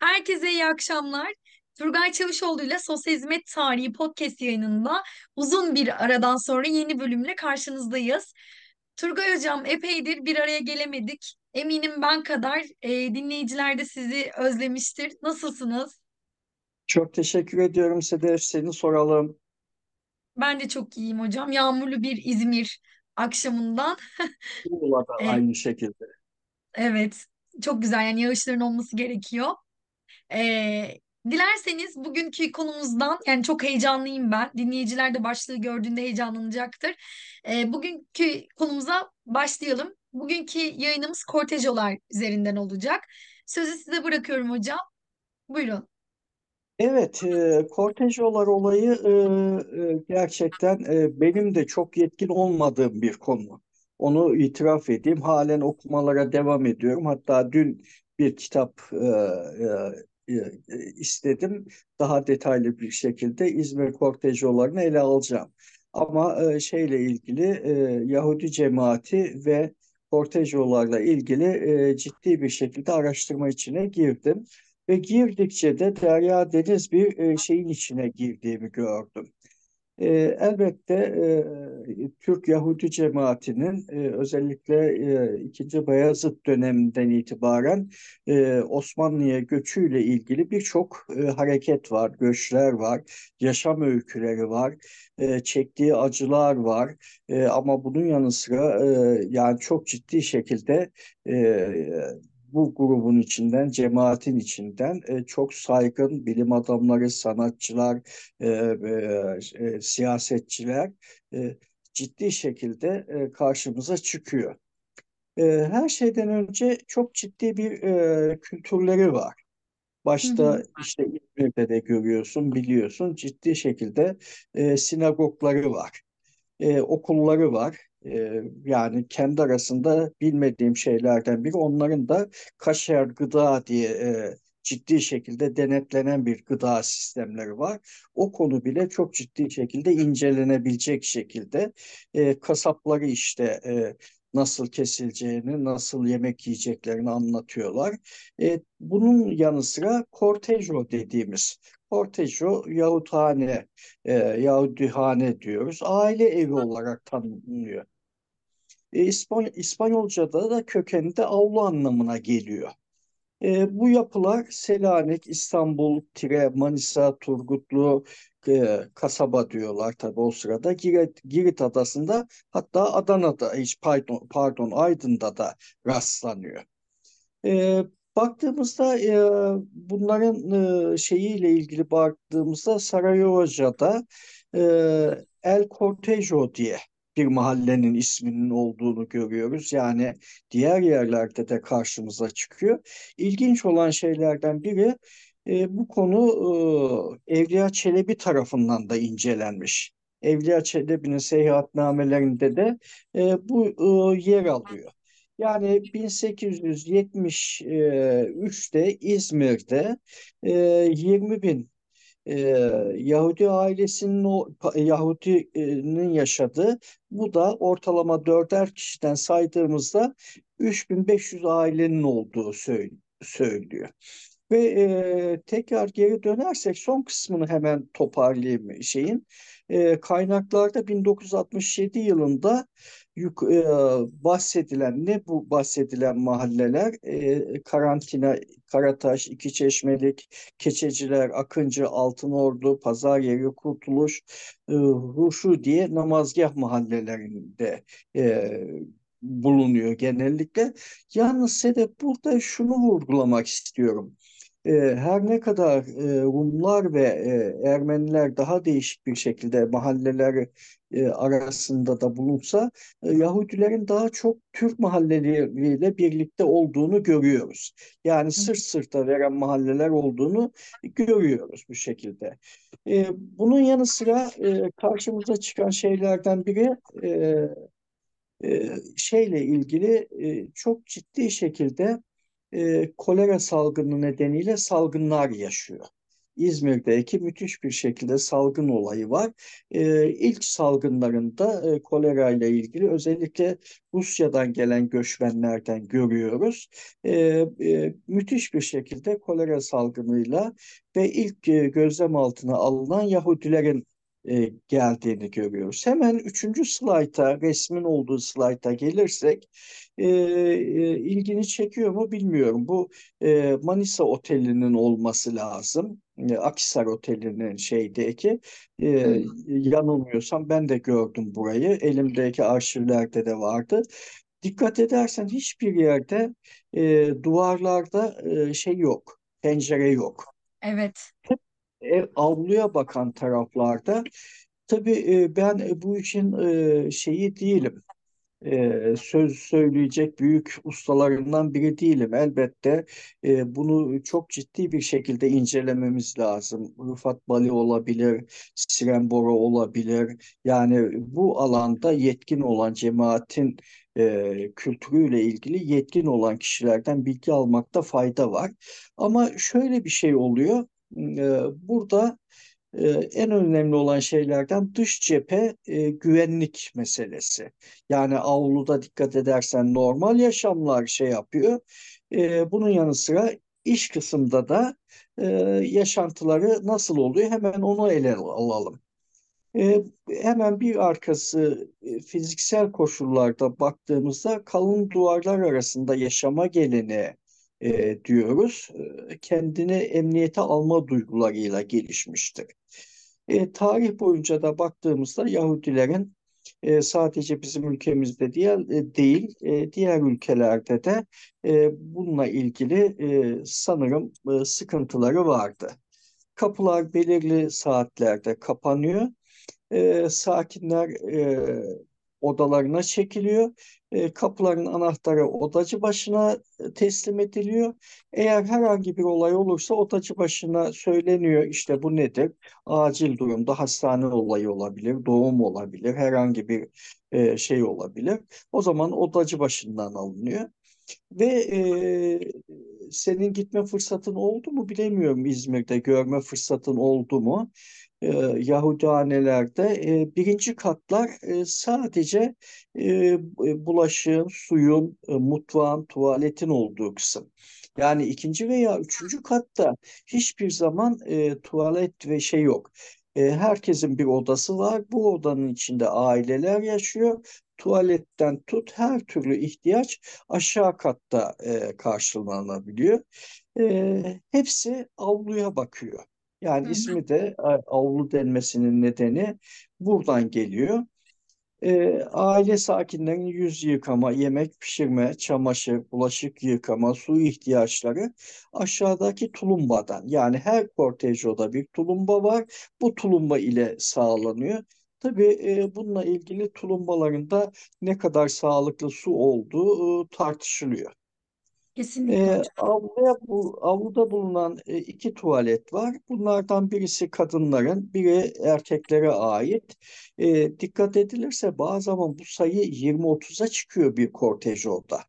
Herkese iyi akşamlar. Turgay Çavuşoğlu ile Sosyal Hizmet Tarihi podcast yayınında uzun bir aradan sonra yeni bölümle karşınızdayız. Turgay Hocam epeydir bir araya gelemedik. Eminim ben kadar e, dinleyiciler de sizi özlemiştir. Nasılsınız? Çok teşekkür ediyorum Sedef. Seni soralım. Ben de çok iyiyim hocam. Yağmurlu bir İzmir akşamından. Muğla da E, aynı şekilde. evet, çok güzel yani yağışların olması gerekiyor. Ee, dilerseniz bugünkü konumuzdan yani çok heyecanlıyım ben. Dinleyiciler de başlığı gördüğünde heyecanlanacaktır. Ee, bugünkü konumuza başlayalım. Bugünkü yayınımız kortejolar üzerinden olacak. Sözü size bırakıyorum hocam. Buyurun. Evet, e, kortejyolar olayı e, gerçekten e, benim de çok yetkin olmadığım bir konu. Onu itiraf edeyim. Halen okumalara devam ediyorum. Hatta dün bir kitap e, istedim. Daha detaylı bir şekilde İzmir kortejyolarını ele alacağım. Ama e, şeyle ilgili e, Yahudi cemaati ve kortejyolarla ilgili e, ciddi bir şekilde araştırma içine girdim. Ve girdikçe de derya deniz bir e, şeyin içine girdiğimi gördüm. E, elbette e, Türk Yahudi cemaatinin e, özellikle e, 2. Bayezid döneminden itibaren e, Osmanlı'ya göçüyle ilgili birçok e, hareket var, göçler var, yaşam öyküleri var, e, çektiği acılar var. E, ama bunun yanı sıra e, yani çok ciddi şekilde e, bu grubun içinden, cemaatin içinden e, çok saygın bilim adamları, sanatçılar, e, e, e, siyasetçiler e, ciddi şekilde e, karşımıza çıkıyor. E, her şeyden önce çok ciddi bir e, kültürleri var. Hı hı. Başta işte İzmir'de de görüyorsun, biliyorsun ciddi şekilde e, sinagogları var e, okulları var. E, yani kendi arasında bilmediğim şeylerden biri onların da kaşer gıda diye e, ciddi şekilde denetlenen bir gıda sistemleri var. O konu bile çok ciddi şekilde incelenebilecek şekilde e, kasapları işte e, nasıl kesileceğini, nasıl yemek yiyeceklerini anlatıyorlar. E, bunun yanı sıra kortejo dediğimiz Kortejo Yahuthane, e, Yahudihane diyoruz. Aile evi olarak tanımlıyor. E, İspany İspanyolca'da da kökeninde avlu anlamına geliyor. E, bu yapılar Selanik, İstanbul, Tire, Manisa, Turgutlu, e, kasaba diyorlar tabii o sırada. Girit, Girit Adası'nda hatta Adana'da, hiç pardon, pardon Aydın'da da rastlanıyor. E, baktığımızda e, bunların e, şeyiyle ilgili baktığımızda Sarayova'da e, El Cortejo diye bir mahallenin isminin olduğunu görüyoruz. Yani diğer yerlerde de karşımıza çıkıyor. İlginç olan şeylerden biri e, bu konu e, Evliya Çelebi tarafından da incelenmiş. Evliya Çelebi'nin seyahatnamelerinde de e, bu e, yer alıyor. Yani 1873'te İzmir'de e, 20 bin e, Yahudi ailesinin o Yahudinin yaşadığı bu da ortalama dörder kişiden saydığımızda 3500 ailenin olduğu söylüyor. Ve e, tekrar geri dönersek son kısmını hemen toparlayayım şeyin. E, kaynaklarda 1967 yılında yuk, e, bahsedilen ne bu bahsedilen mahalleler? E, Karantina, Karataş, İkiçeşmelik, Keçeciler, Akıncı, Altınordu, Pazaryeri, Kurtuluş, e, Ruşu diye namazgah mahallelerinde e, bulunuyor genellikle. Yalnız Sedef burada şunu vurgulamak istiyorum. E, her ne kadar e, Rumlar ve e, Ermeniler daha değişik bir şekilde mahalleler e, arasında da bulunsa, Yahudilerin daha çok Türk mahalleleriyle birlikte olduğunu görüyoruz. Yani sırt sırta veren mahalleler olduğunu görüyoruz bu şekilde. Bunun yanı sıra karşımıza çıkan şeylerden biri şeyle ilgili çok ciddi şekilde e, kolera salgını nedeniyle salgınlar yaşıyor. İzmir'deki müthiş bir şekilde salgın olayı var. E, ilk salgınlarında e, kolera ile ilgili özellikle Rusya'dan gelen göçmenlerden görüyoruz. E, e, müthiş bir şekilde kolera salgınıyla ve ilk e, gözlem altına alınan Yahudilerin e, geldiğini görüyoruz. Hemen üçüncü slayta, resmin olduğu slayta gelirsek e, e, ilgini çekiyor mu bilmiyorum. Bu e, Manisa Oteli'nin olması lazım. E, Akhisar Oteli'nin şeydeki e, Hı yanılmıyorsam ben de gördüm burayı. Elimdeki arşivlerde de vardı. Dikkat edersen hiçbir yerde e, duvarlarda e, şey yok, pencere yok. Evet. Ev avluya bakan taraflarda. Tabii e, ben e, bu işin e, şeyi değilim e, söz söyleyecek büyük ustalarından biri değilim. Elbette e, bunu çok ciddi bir şekilde incelememiz lazım. Rıfat Bali olabilir, Siren Bora olabilir. Yani bu alanda yetkin olan cemaatin e, kültürüyle ilgili yetkin olan kişilerden bilgi almakta fayda var. Ama şöyle bir şey oluyor. E, burada e, en önemli olan şeylerden dış cephe e, güvenlik meselesi. Yani avluda dikkat edersen normal yaşamlar şey yapıyor. E, bunun yanı sıra iş kısımda da e, yaşantıları nasıl oluyor hemen onu ele alalım. E, hemen bir arkası e, fiziksel koşullarda baktığımızda kalın duvarlar arasında yaşama geleni e, diyoruz. E, kendini emniyete alma duygularıyla gelişmiştir. E, tarih boyunca da baktığımızda Yahudilerin e, sadece bizim ülkemizde diye, e, değil, e, diğer ülkelerde de e, bununla ilgili e, sanırım e, sıkıntıları vardı. Kapılar belirli saatlerde kapanıyor e, sakinler e, odalarına çekiliyor. E, kapıların anahtarı odacı başına e, teslim ediliyor. Eğer herhangi bir olay olursa odacı başına söyleniyor işte bu nedir? Acil durumda hastane olayı olabilir, doğum olabilir, herhangi bir e, şey olabilir. O zaman odacı başından alınıyor. Ve e, senin gitme fırsatın oldu mu bilemiyorum İzmir'de görme fırsatın oldu mu? E, Yahudihanelerde e, birinci katlar e, sadece e, bulaşığın, suyun, e, mutfağın, tuvaletin olduğu kısım. Yani ikinci veya üçüncü katta hiçbir zaman e, tuvalet ve şey yok. E, herkesin bir odası var. Bu odanın içinde aileler yaşıyor. Tuvaletten tut her türlü ihtiyaç aşağı katta e, karşılanabiliyor. E, hepsi avluya bakıyor. Yani hı. ismi de e, avlu denmesinin nedeni buradan geliyor. E, aile sakinlerinin yüz yıkama, yemek pişirme, çamaşır, bulaşık yıkama, su ihtiyaçları aşağıdaki tulumbadan. Yani her kortejoda bir tulumba var. Bu tulumba ile sağlanıyor. Tabii e, bununla ilgili tulumbaların da ne kadar sağlıklı su olduğu e, tartışılıyor. Kesinlikle E, hocam. avluya, bu, avluda bulunan e, iki tuvalet var. Bunlardan birisi kadınların, biri erkeklere ait. E, dikkat edilirse bazı zaman bu sayı 20-30'a çıkıyor bir kortejoda.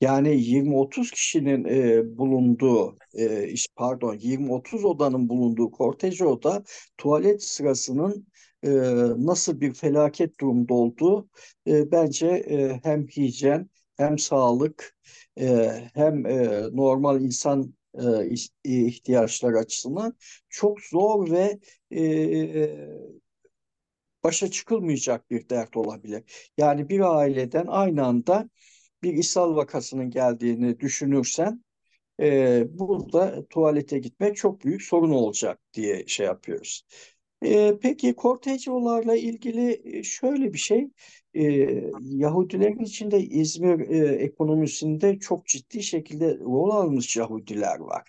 Yani 20-30 kişinin e, bulunduğu, e, iş- pardon 20-30 odanın bulunduğu kortej oda tuvalet sırasının e, nasıl bir felaket durumda olduğu e, bence e, hem hijyen hem sağlık e, hem e, normal insan e, iş- ihtiyaçları açısından çok zor ve e, başa çıkılmayacak bir dert olabilir. Yani bir aileden aynı anda bir ishal vakasının geldiğini düşünürsen e, burada tuvalete gitmek çok büyük sorun olacak diye şey yapıyoruz. E, peki kortejyolarla ilgili e, şöyle bir şey, e, Yahudilerin içinde İzmir e, ekonomisinde çok ciddi şekilde rol almış Yahudiler var.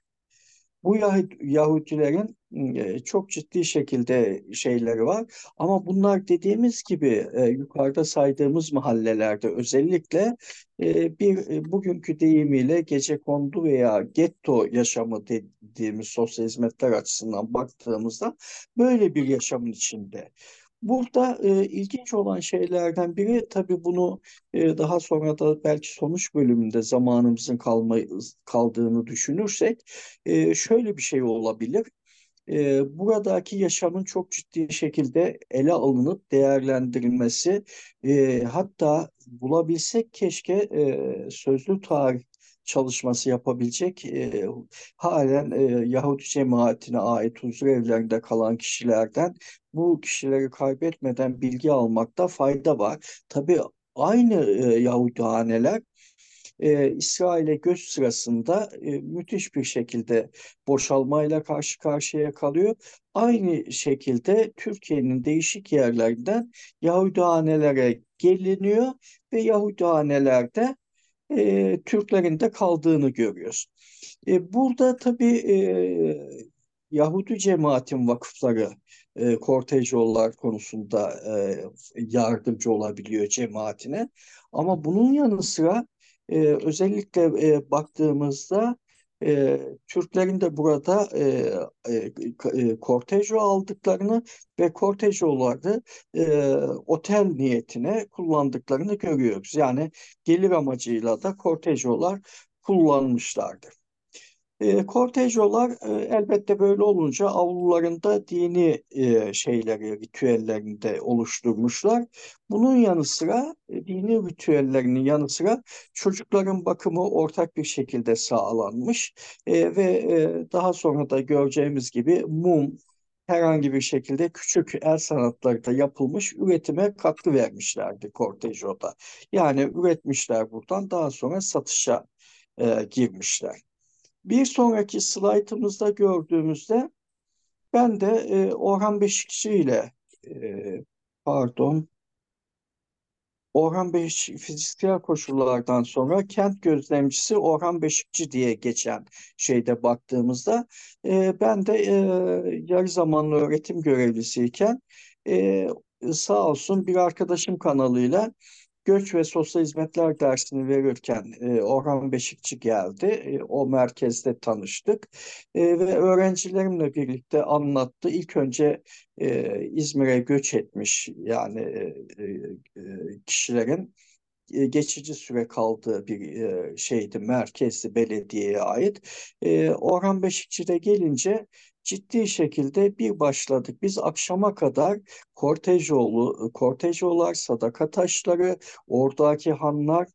Bu Yahud- Yahudilerin e, çok ciddi şekilde şeyleri var. Ama bunlar dediğimiz gibi e, yukarıda saydığımız mahallelerde özellikle e, bir e, bugünkü deyimiyle gecekondu veya getto yaşamı dediğimiz sosyal hizmetler açısından baktığımızda böyle bir yaşamın içinde. Burada e, ilginç olan şeylerden biri tabii bunu e, daha sonra da belki sonuç bölümünde zamanımızın kalma, kaldığını düşünürsek e, şöyle bir şey olabilir. e, buradaki yaşamın çok ciddi şekilde ele alınıp değerlendirilmesi, e, hatta bulabilsek keşke e, sözlü tarih çalışması yapabilecek e, halen e, Yahudi cemaatine ait huzur evlerinde kalan kişilerden bu kişileri kaybetmeden bilgi almakta fayda var. Tabii aynı e, Yahudihaneler e, İsrail'e göç sırasında e, müthiş bir şekilde boşalmayla karşı karşıya kalıyor. Aynı şekilde Türkiye'nin değişik yerlerinden Yahudihanelere geliniyor ve Yahudihanelerde e, Türklerin de kaldığını görüyoruz. E, burada tabii e, Yahudi cemaatin vakıfları e, kortejyollar konusunda e, yardımcı olabiliyor cemaatine. Ama bunun yanı sıra e, özellikle e, baktığımızda e, Türklerin de burada e, e, kortejo aldıklarını ve kortejoları e, otel niyetine kullandıklarını görüyoruz. Yani gelir amacıyla da kortejolar kullanmışlardır. E, kortejolar e, elbette böyle olunca avlularında dini e, şeyleri, ritüellerini oluşturmuşlar. Bunun yanı sıra e, dini ritüellerinin yanı sıra çocukların bakımı ortak bir şekilde sağlanmış e, ve e, daha sonra da göreceğimiz gibi mum, herhangi bir şekilde küçük el sanatları da yapılmış üretime katkı vermişlerdi kortejoda. Yani üretmişler buradan daha sonra satışa e, girmişler. Bir sonraki slaytımızda gördüğümüzde ben de e, Orhan Beşikçi ile e, pardon Orhan Beşikçi fiziksel koşullardan sonra kent gözlemcisi Orhan Beşikçi diye geçen şeyde baktığımızda e, ben de e, yarı zamanlı öğretim görevlisiyken e, sağ olsun bir arkadaşım kanalıyla göç ve sosyal hizmetler dersini verirken e, Orhan Beşikçi geldi. E, o merkezde tanıştık e, ve öğrencilerimle birlikte anlattı. İlk önce e, İzmir'e göç etmiş yani e, e, kişilerin e, geçici süre kaldığı bir e, şeydi, merkezli belediyeye ait. E, Orhan Beşikçi'de gelince ciddi şekilde bir başladık. Biz akşama kadar kortejoğlu, kortejolar, sadaka taşları, oradaki hanlar,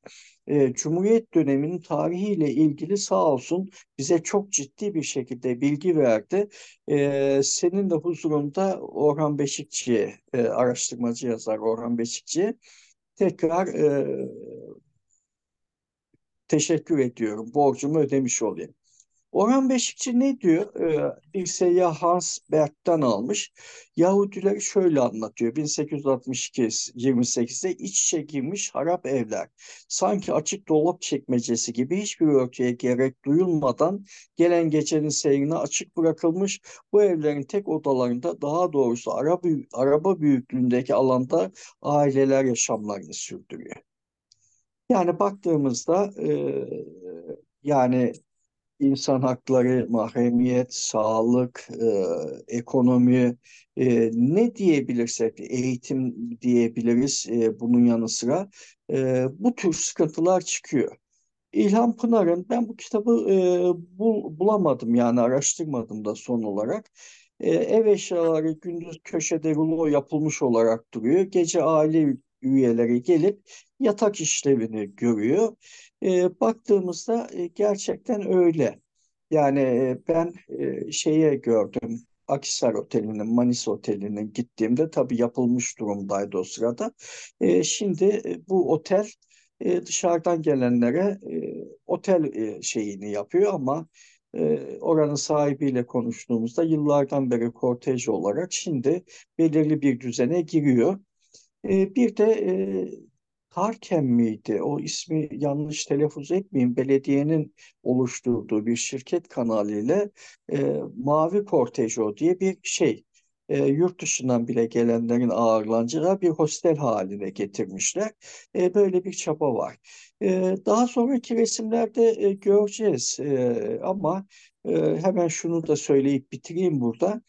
e, Cumhuriyet döneminin tarihiyle ilgili sağ olsun bize çok ciddi bir şekilde bilgi verdi. E, senin de huzurunda Orhan Beşikçi, e, araştırmacı yazar Orhan Beşikçi tekrar e, teşekkür ediyorum. Borcumu ödemiş olayım. Orhan Beşikçi ne diyor? Ee, bir seyyah Hans Berg'den almış. Yahudiler şöyle anlatıyor. 1862-28'de iç içe girmiş harap evler. Sanki açık dolap çekmecesi gibi hiçbir örtüye gerek duyulmadan gelen gecenin seyrine açık bırakılmış. Bu evlerin tek odalarında daha doğrusu araba, araba büyüklüğündeki alanda aileler yaşamlarını sürdürüyor. Yani baktığımızda e, yani insan hakları, mahremiyet, sağlık, e, ekonomi, e, ne diyebilirsek, eğitim diyebiliriz e, bunun yanı sıra e, bu tür sıkıntılar çıkıyor. İlhan Pınar'ın ben bu kitabı e, bul, bulamadım yani araştırmadım da son olarak. E, ev eşyaları gündüz köşede rulo yapılmış olarak duruyor. Gece aile üyeleri gelip yatak işlevini görüyor. E, baktığımızda e, gerçekten öyle. Yani e, ben e, şeye gördüm. Akisar Oteli'nin, Manisa Oteli'nin gittiğimde tabii yapılmış durumdaydı o sırada. E, şimdi e, bu otel e, dışarıdan gelenlere e, otel e, şeyini yapıyor ama e, oranın sahibiyle konuştuğumuzda yıllardan beri kortej olarak şimdi belirli bir düzene giriyor. E, bir de e, Tarkem miydi? O ismi yanlış telaffuz etmeyeyim. Belediyenin oluşturduğu bir şirket kanalıyla e, Mavi Kortejo diye bir şey. E, yurt dışından bile gelenlerin ağırlanacağı bir hostel haline getirmişler. E, böyle bir çaba var. E, daha sonraki resimlerde e, göreceğiz. E, ama e, hemen şunu da söyleyip bitireyim burada.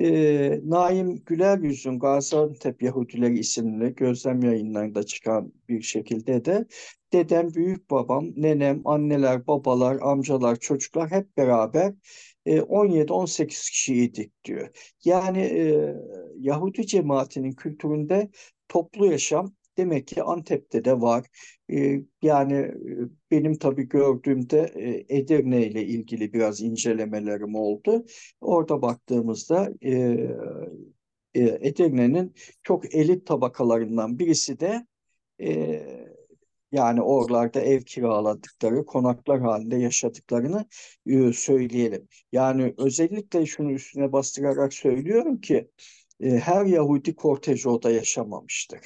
E, Naim Güler Yüz'ün Gaziantep Yahudileri isimli gözlem yayınlarında çıkan bir şekilde de dedem, büyük babam, nenem, anneler, babalar, amcalar, çocuklar hep beraber e, 17-18 kişiydik diyor. Yani e, Yahudi cemaatinin kültüründe toplu yaşam demek ki Antep'te de var. E, yani e, benim tabii gördüğümde e, Edirne ile ilgili biraz incelemelerim oldu. Orada baktığımızda e, Edirne'nin çok elit tabakalarından birisi de yani oralarda ev kiraladıkları, konaklar halinde yaşadıklarını söyleyelim. Yani özellikle şunu üstüne bastırarak söylüyorum ki her Yahudi Kortejo'da yaşamamıştır.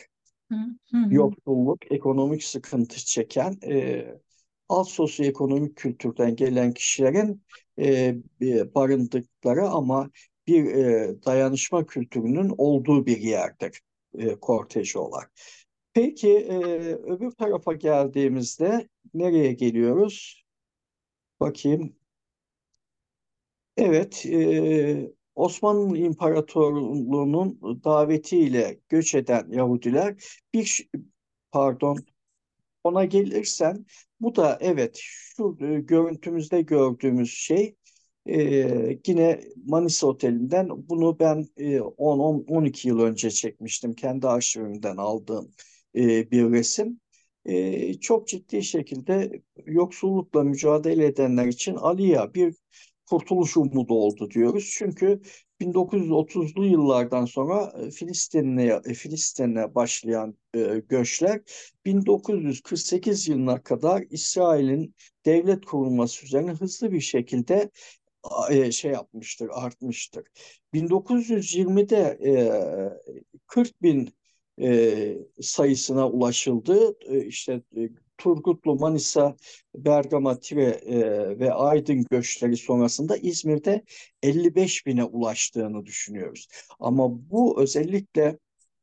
Hı. Yoksulluk, ekonomik sıkıntı çeken e, alt sosyoekonomik kültürden gelen kişilerin e, e, barındıkları ama bir e, dayanışma kültürünün olduğu bir yerdir e, Kortejolar. Peki e, öbür tarafa geldiğimizde nereye geliyoruz? Bakayım. Evet, e, Osmanlı İmparatorluğu'nun davetiyle göç eden Yahudiler bir pardon ona gelirsen bu da evet şu e, görüntümüzde gördüğümüz şey e, yine Manisa Oteli'nden bunu ben e, 10-12 yıl önce çekmiştim. Kendi arşivimden aldığım e, bir resim. E, çok ciddi şekilde yoksullukla mücadele edenler için Aliya bir kurtuluş umudu oldu diyoruz. Çünkü 1930'lu yıllardan sonra e, Filistin'e e, Filistin'e başlayan e, göçler 1948 yılına kadar İsrail'in devlet kurulması üzerine hızlı bir şekilde e, şey yapmıştır, artmıştır. 1920'de e, 40 bin e, sayısına ulaşıldı. E, işte e, Turgutlu, Manisa, Bergama, Tire e, ve Aydın göçleri sonrasında İzmir'de 55 bine ulaştığını düşünüyoruz. Ama bu özellikle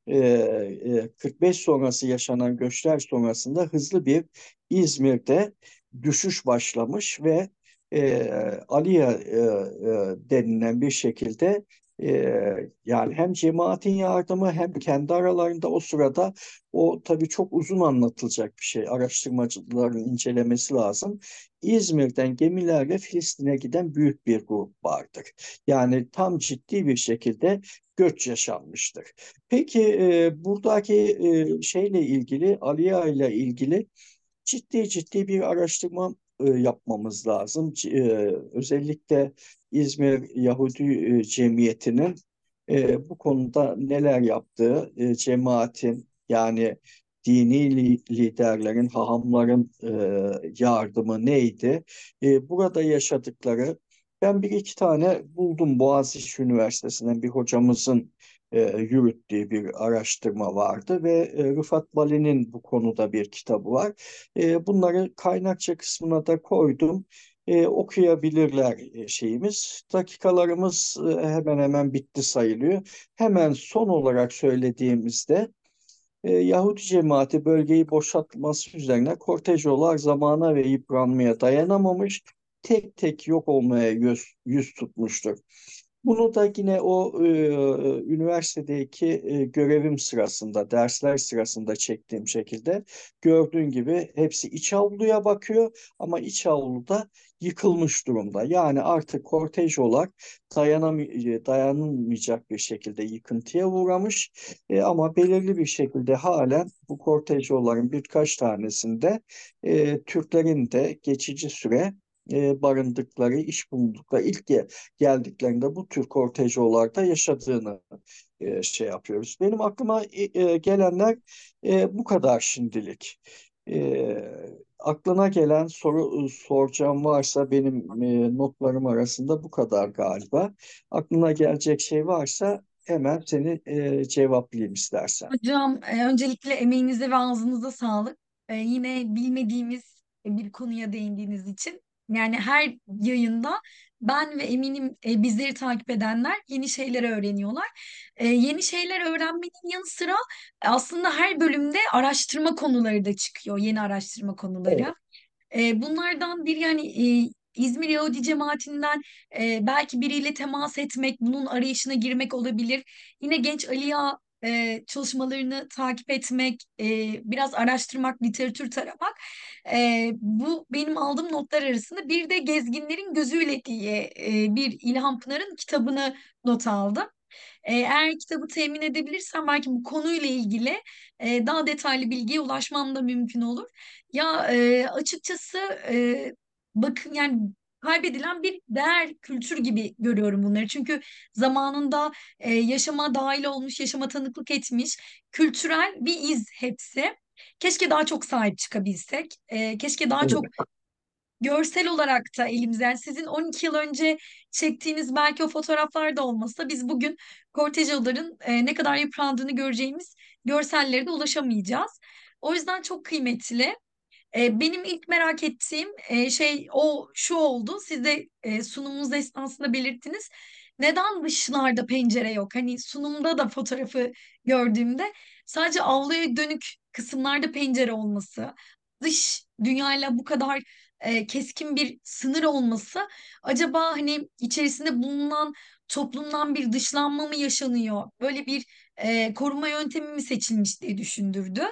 e, e, 45 sonrası yaşanan göçler sonrasında hızlı bir İzmir'de düşüş başlamış ve e, Aliye e, e, denilen bir şekilde ee, yani hem cemaatin yardımı hem kendi aralarında o sırada o tabii çok uzun anlatılacak bir şey. Araştırmacıların incelemesi lazım. İzmir'den gemilerle Filistin'e giden büyük bir grup vardır. Yani tam ciddi bir şekilde göç yaşanmıştır. Peki e, buradaki e, şeyle ilgili, Aliya ile ilgili ciddi ciddi bir araştırma e, yapmamız lazım. E, özellikle İzmir Yahudi e, Cemiyeti'nin bu konuda neler yaptığı, cemaatin yani dini liderlerin, hahamların yardımı neydi? Burada yaşadıkları, ben bir iki tane buldum Boğaziçi Üniversitesi'nden bir hocamızın e, yürüttüğü bir araştırma vardı ve e, Rıfat Bali'nin bu konuda bir kitabı var. E, bunları kaynakça kısmına da koydum. E, okuyabilirler e, şeyimiz. Dakikalarımız e, hemen hemen bitti sayılıyor. Hemen son olarak söylediğimizde e, Yahudi cemaati bölgeyi boşaltması üzerine kortejolar zamana ve yıpranmaya dayanamamış, tek tek yok olmaya yüz, yüz tutmuştur. Bunu da yine o e, üniversitedeki e, görevim sırasında, dersler sırasında çektiğim şekilde gördüğün gibi hepsi iç avluya bakıyor ama iç avluda yıkılmış durumda. Yani artık kortej olarak dayanamay dayanılmayacak bir şekilde yıkıntıya uğramış e, ama belirli bir şekilde halen bu kortejyoların birkaç tanesinde e, Türklerin de geçici süre e, barındıkları, iş buldukları, ilk geldiklerinde bu tür kortejolarda yaşadığını e, şey yapıyoruz. Benim aklıma e, gelenler e, bu kadar şimdilik. E, aklına gelen soru soracağım varsa benim e, notlarım arasında bu kadar galiba. Aklına gelecek şey varsa hemen seni e, cevaplayayım istersen. Hocam e, öncelikle emeğinize ve ağzınıza sağlık. E, yine bilmediğimiz bir konuya değindiğiniz için yani her yayında ben ve eminim e, bizleri takip edenler yeni şeyler öğreniyorlar. E, yeni şeyler öğrenmenin yanı sıra aslında her bölümde araştırma konuları da çıkıyor, yeni araştırma konuları. Evet. E, bunlardan bir yani e, İzmir Yahudi cemaatinden e, belki biriyle temas etmek, bunun arayışına girmek olabilir. Yine Genç Aliya e, çalışmalarını takip etmek, e, biraz araştırmak, literatür taramak. E, bu benim aldığım notlar arasında. Bir de Gezginlerin Gözüyle diye e, bir İlhan Pınar'ın kitabını not aldım. Eğer kitabı temin edebilirsem belki bu konuyla ilgili e, daha detaylı bilgiye ulaşmam da mümkün olur. Ya e, açıkçası e, bakın yani kaybedilen bir değer kültür gibi görüyorum bunları. Çünkü zamanında e, yaşama dahil olmuş, yaşama tanıklık etmiş kültürel bir iz hepsi. Keşke daha çok sahip çıkabilsek. E, keşke daha çok görsel olarak da elimizde. Yani sizin 12 yıl önce çektiğiniz belki o fotoğraflar da olmasa biz bugün kortejyoların e, ne kadar yıprandığını göreceğimiz görsellere de ulaşamayacağız. O yüzden çok kıymetli. Benim ilk merak ettiğim şey o şu oldu. Siz de e, sunumunuz esnasında belirttiniz. Neden dışlarda pencere yok? Hani sunumda da fotoğrafı gördüğümde sadece avluya dönük kısımlarda pencere olması, dış dünyayla bu kadar keskin bir sınır olması acaba hani içerisinde bulunan toplumdan bir dışlanma mı yaşanıyor? Böyle bir koruma yöntemi mi seçilmiş diye düşündürdü.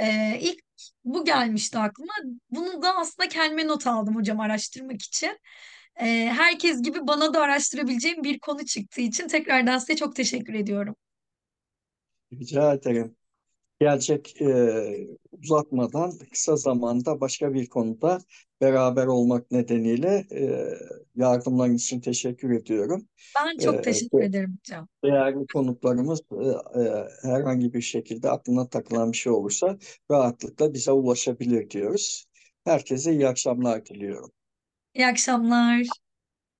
E, ilk bu gelmişti aklıma. Bunu da aslında kendime not aldım hocam araştırmak için. E, herkes gibi bana da araştırabileceğim bir konu çıktığı için tekrardan size çok teşekkür ediyorum. Rica ederim. Gelecek e, uzatmadan kısa zamanda başka bir konuda beraber olmak nedeniyle e, yardımların için teşekkür ediyorum. Ben E, çok teşekkür ederim hocam. değerli konuklarımız e, e, herhangi bir şekilde aklına takılan bir şey olursa rahatlıkla bize ulaşabilir diyoruz. Herkese iyi akşamlar diliyorum. İyi akşamlar.